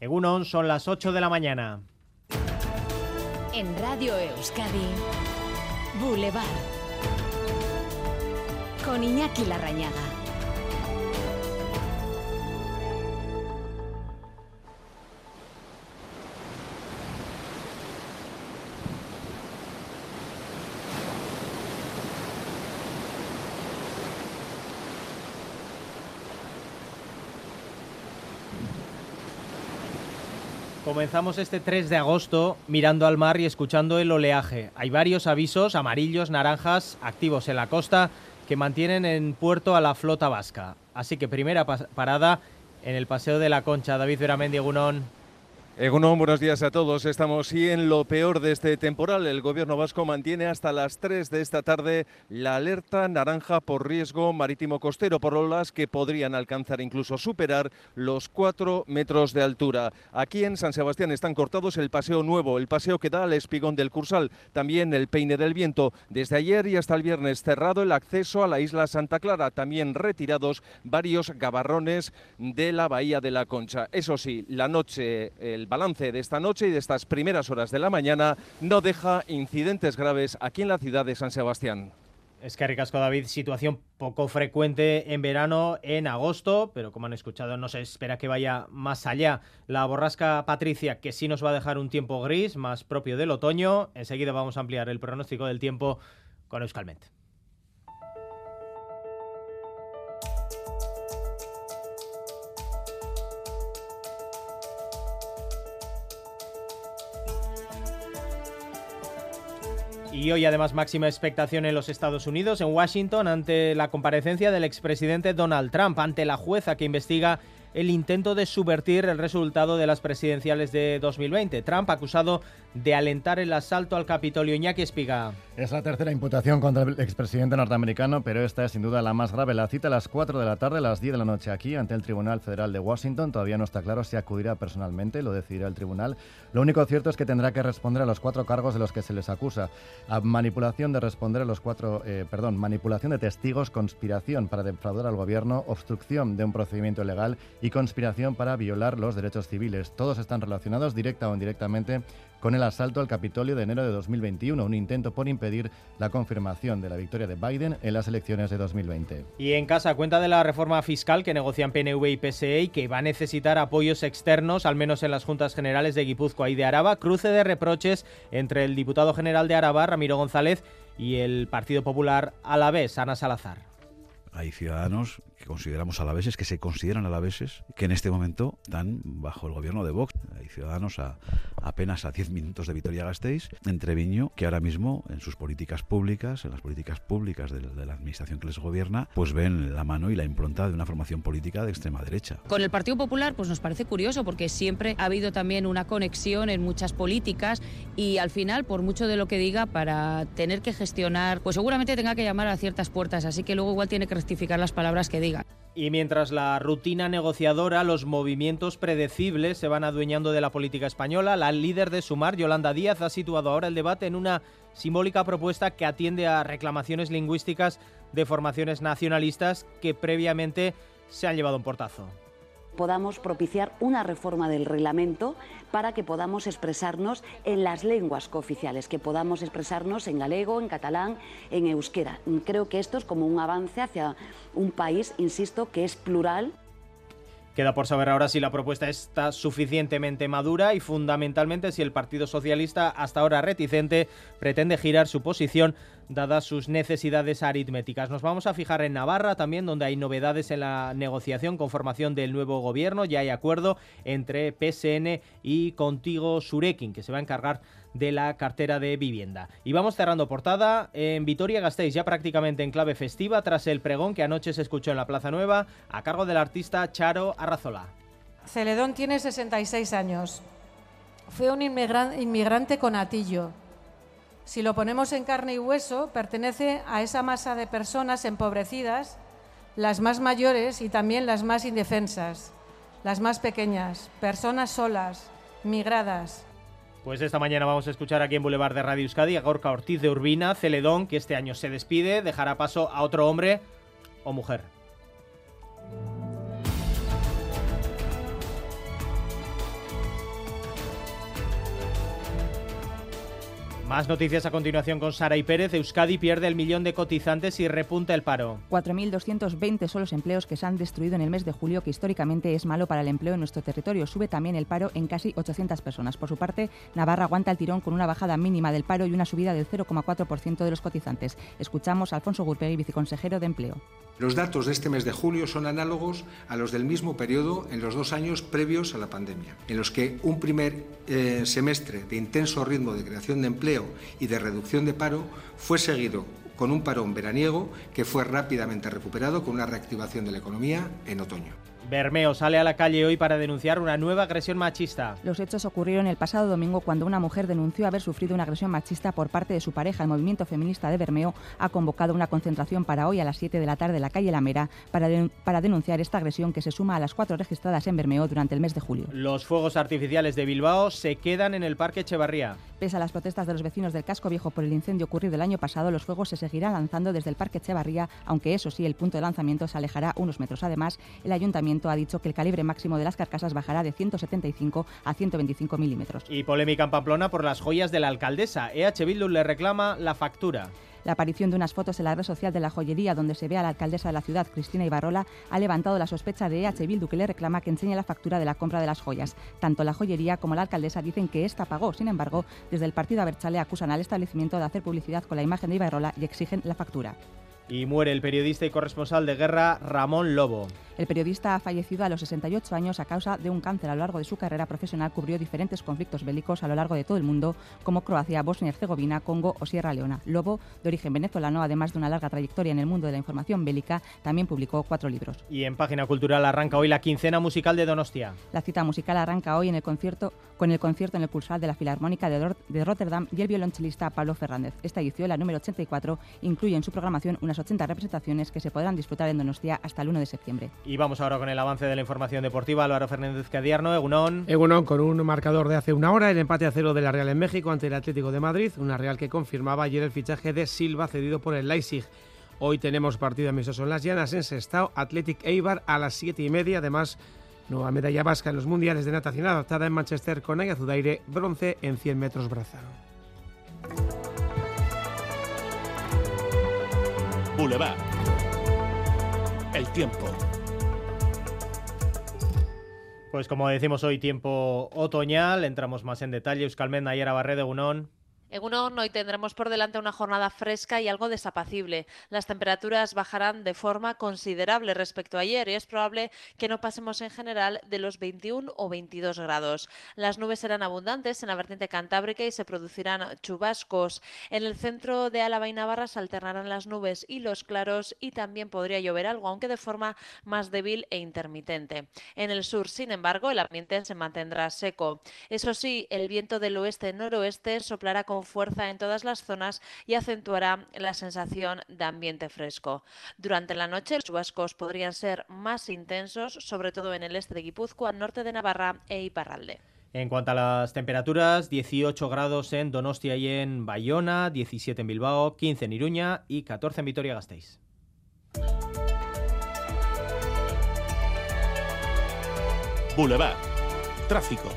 Egunon, son las 8 de la mañana. En Radio Euskadi, Boulevard. Con Iñaki Larrañaga. Comenzamos este 3 de agosto mirando al mar y escuchando el oleaje. Hay varios avisos amarillos, naranjas, activos en la costa que mantienen en puerto a la flota vasca. Así que primera parada en el Paseo de la Concha. David Veramendi, Gunón. Egunon, buenos días a todos. Estamos y en lo peor de este temporal. El gobierno vasco mantiene hasta las 3 de esta tarde la alerta naranja por riesgo marítimo costero por olas que podrían alcanzar incluso superar los 4 metros de altura. Aquí en San Sebastián están cortados el paseo nuevo, el paseo que da al espigón del Cursal, también el peine del viento. Desde ayer y hasta el viernes cerrado el acceso a la isla Santa Clara, también retirados varios gabarrones de la bahía de la Concha. Eso sí, la noche, el balance de esta noche y de estas primeras horas de la mañana no deja incidentes graves aquí en la ciudad de San Sebastián. Es que ricasco David, situación poco frecuente en verano, en agosto, pero como han escuchado no se espera que vaya más allá. La borrasca Patricia, que sí nos va a dejar un tiempo gris, más propio del otoño. Enseguida vamos a ampliar el pronóstico del tiempo con Euskalmet. Y hoy además máxima expectación en los Estados Unidos, en Washington, ante la comparecencia del expresidente Donald Trump, ante la jueza que investiga el intento de subvertir el resultado de las presidenciales de 2020. Trump acusado de alentar el asalto al Capitolio. Iñaki Espiga. Es la tercera imputación contra el expresidente norteamericano, pero esta es sin duda la más grave. La cita a las 4 de la tarde, a las 10 de la noche aquí, ante el Tribunal Federal de Washington. Todavía no está claro si acudirá personalmente, lo decidirá el tribunal. Lo único cierto es que tendrá que responder a los cuatro cargos de los que se les acusa. A manipulación de responder a los cuatro, eh, perdón, manipulación de testigos, conspiración para defraudar al gobierno, obstrucción de un procedimiento legal y conspiración para violar los derechos civiles. Todos están relacionados directa o indirectamente con el asalto al Capitolio de enero de 2021, un intento por impedir la confirmación de la victoria de Biden en las elecciones de 2020. Y en casa, cuenta de la reforma fiscal que negocian PNV y PSE y que va a necesitar apoyos externos, al menos en las juntas generales de Guipúzcoa y de Araba, cruce de reproches entre el diputado general de Araba, Ramiro González, y el Partido Popular a la vez, Ana Salazar. Hay ciudadanos consideramos alaveses, que se consideran alaveses, que en este momento están bajo el gobierno de Vox. Hay ciudadanos a, apenas a 10 minutos de Vitoria-Gasteiz, en Treviño, que ahora mismo en sus políticas públicas, en las políticas públicas de, de, la administración que les gobierna, pues ven la mano y la impronta de una formación política de extrema derecha. Con el Partido Popular pues nos parece curioso porque siempre ha habido también una conexión en muchas políticas y al final, por mucho de lo que diga, para tener que gestionar, pues seguramente tenga que llamar a ciertas puertas, así que luego igual tiene que rectificar las palabras que diga. Y mientras la rutina negociadora, los movimientos predecibles se van adueñando de la política española, la líder de Sumar, Yolanda Díaz, ha situado ahora el debate en una simbólica propuesta que atiende a reclamaciones lingüísticas de formaciones nacionalistas que previamente se han llevado un portazo podamos propiciar una reforma del reglamento para que podamos expresarnos en las lenguas cooficiales, que podamos expresarnos en galego, en catalán, en euskera. Creo que esto es como un avance hacia un país, insisto, que es plural. Queda por saber ahora si la propuesta está suficientemente madura y fundamentalmente si el Partido Socialista, hasta ahora reticente, pretende girar su posición dadas sus necesidades aritméticas. Nos vamos a fijar en Navarra también, donde hay novedades en la negociación con formación del nuevo gobierno. Ya hay acuerdo entre PSN y Contigo Surekin, que se va a encargar de la cartera de vivienda. Y vamos cerrando portada en Vitoria-Gasteiz, ya prácticamente en clave festiva, tras el pregón que anoche se escuchó en la Plaza Nueva, a cargo del artista Charo Arrazola. Celedón tiene 66 años. Fue un inmigrante con atillo si lo ponemos en carne y hueso, pertenece a esa masa de personas empobrecidas, las más mayores y también las más indefensas, las más pequeñas, personas solas, migradas. Pues esta mañana vamos a escuchar aquí en Boulevard de Radio Euskadi a Gorka Ortiz de Urbina, Celedón, que este año se despide, dejará paso a otro hombre o mujer. Más noticias a continuación con Sara y Pérez. Euskadi pierde el millón de cotizantes y repunta el paro. 4.220 son los empleos que se han destruido en el mes de julio, que históricamente es malo para el empleo en nuestro territorio. Sube también el paro en casi 800 personas. Por su parte, Navarra aguanta el tirón con una bajada mínima del paro y una subida del 0,4% de los cotizantes. Escuchamos a Alfonso Gurpegui, viceconsejero de Empleo. Los datos de este mes de julio son análogos a los del mismo periodo en los dos años previos a la pandemia, en los que un primer eh, semestre de intenso ritmo de creación de empleo y de reducción de paro fue seguido con un parón veraniego que fue rápidamente recuperado con una reactivación de la economía en otoño. Bermeo sale a la calle hoy para denunciar una nueva agresión machista. Los hechos ocurrieron el pasado domingo cuando una mujer denunció haber sufrido una agresión machista por parte de su pareja. El movimiento feminista de Bermeo ha convocado una concentración para hoy a las 7 de la tarde en la calle La Mera para, para denunciar esta agresión que se suma a las cuatro registradas en Bermeo durante el mes de julio. Los fuegos artificiales de Bilbao se quedan en el Parque Echevarría. Pese a las protestas de los vecinos del casco viejo por el incendio ocurrido el año pasado, los fuegos se seguirán lanzando desde el Parque Echevarría, aunque eso sí, el punto de lanzamiento se alejará unos metros. Además, el ayuntamiento ha dicho que el calibre máximo de las carcasas bajará de 175 a 125 milímetros. Y polémica en Pamplona por las joyas de la alcaldesa. EH Bildu le reclama la factura. La aparición de unas fotos en la red social de la joyería donde se ve a la alcaldesa de la ciudad, Cristina Ibarrola, ha levantado la sospecha de EH Bildu que le reclama que enseñe la factura de la compra de las joyas. Tanto la joyería como la alcaldesa dicen que esta pagó. Sin embargo, desde el partido Abertzale acusan al establecimiento de hacer publicidad con la imagen de Ibarrola y exigen la factura. Y muere el periodista y corresponsal de guerra Ramón Lobo. El periodista ha fallecido a los 68 años a causa de un cáncer. A lo largo de su carrera profesional cubrió diferentes conflictos bélicos a lo largo de todo el mundo, como Croacia, Bosnia y Herzegovina, Congo o Sierra Leona. Lobo, de origen venezolano, además de una larga trayectoria en el mundo de la información bélica, también publicó cuatro libros. Y en Página Cultural arranca hoy la quincena musical de Donostia. La cita musical arranca hoy en el concierto, con el concierto en el Pulsar de la Filarmónica de, de Rotterdam y el violonchelista Pablo Fernández. Esta edición, la número 84, incluye en su programación unas 80 representaciones que se podrán disfrutar en Donostia hasta el 1 de septiembre. Y vamos ahora con el avance de la información deportiva. Álvaro Fernández Cadierno, Egunon. Egunon con un marcador de hace una hora, el empate a cero de la Real en México ante el Atlético de Madrid, una Real que confirmaba ayer el fichaje de Silva cedido por el Leipzig. Hoy tenemos partido amistoso en las Llanas, en Sestao, Athletic Eibar a las 7 y media. Además, nueva medalla vasca en los mundiales de natación adaptada en Manchester con Aya Zudaire, bronce en 100 metros braza. Boulevard. El tiempo. Pues como decimos hoy, tiempo otoñal, entramos más en detalle. Euskalmen, Nayara Barredo, Unón. En hoy tendremos por delante una jornada fresca y algo desapacible. Las temperaturas bajarán de forma considerable respecto a ayer y es probable que no pasemos en general de los 21 o 22 grados. Las nubes serán abundantes en la vertiente cantábrica y se producirán chubascos. En el centro de Álava y Navarra se alternarán las nubes y los claros y también podría llover algo, aunque de forma más débil e intermitente. En el sur, sin embargo, el ambiente se mantendrá seco. Eso sí, el viento del oeste-noroeste soplará con fuerza en todas las zonas y acentuará la sensación de ambiente fresco. Durante la noche los chubascos podrían ser más intensos, sobre todo en el este de Guipúzcoa, norte de Navarra e Iparralde. En cuanto a las temperaturas, 18 grados en Donostia y en Bayona, 17 en Bilbao, 15 en Iruña y 14 en Vitoria-Gasteiz. Boulevard. Tráfico.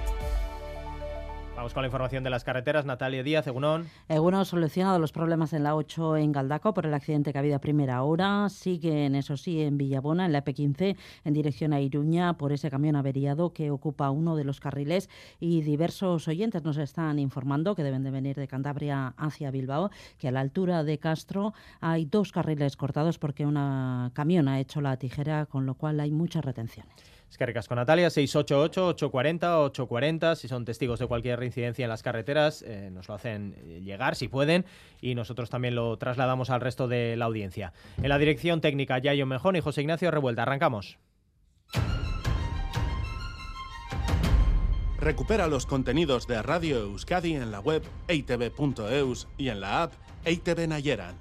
Vamos con la información de las carreteras. Natalia Díaz, Egunon. Egunon solucionado los problemas en la 8 en Galdaco por el accidente que ha habido a primera hora. Siguen, eso sí, en Villabona, en la P15, en dirección a Iruña, por ese camión averiado que ocupa uno de los carriles. Y diversos oyentes nos están informando que deben de venir de Cantabria hacia Bilbao, que a la altura de Castro hay dos carriles cortados porque una camión ha hecho la tijera, con lo cual hay muchas retenciones. Es que con Natalia, 688-840-840. Si son testigos de cualquier reincidencia en las carreteras, eh, nos lo hacen eh, llegar si pueden y nosotros también lo trasladamos al resto de la audiencia. En la dirección técnica, Yayo Mejón y José Ignacio Revuelta. Arrancamos. Recupera los contenidos de Radio Euskadi en la web eitv.eus y en la app EITV Nayeran.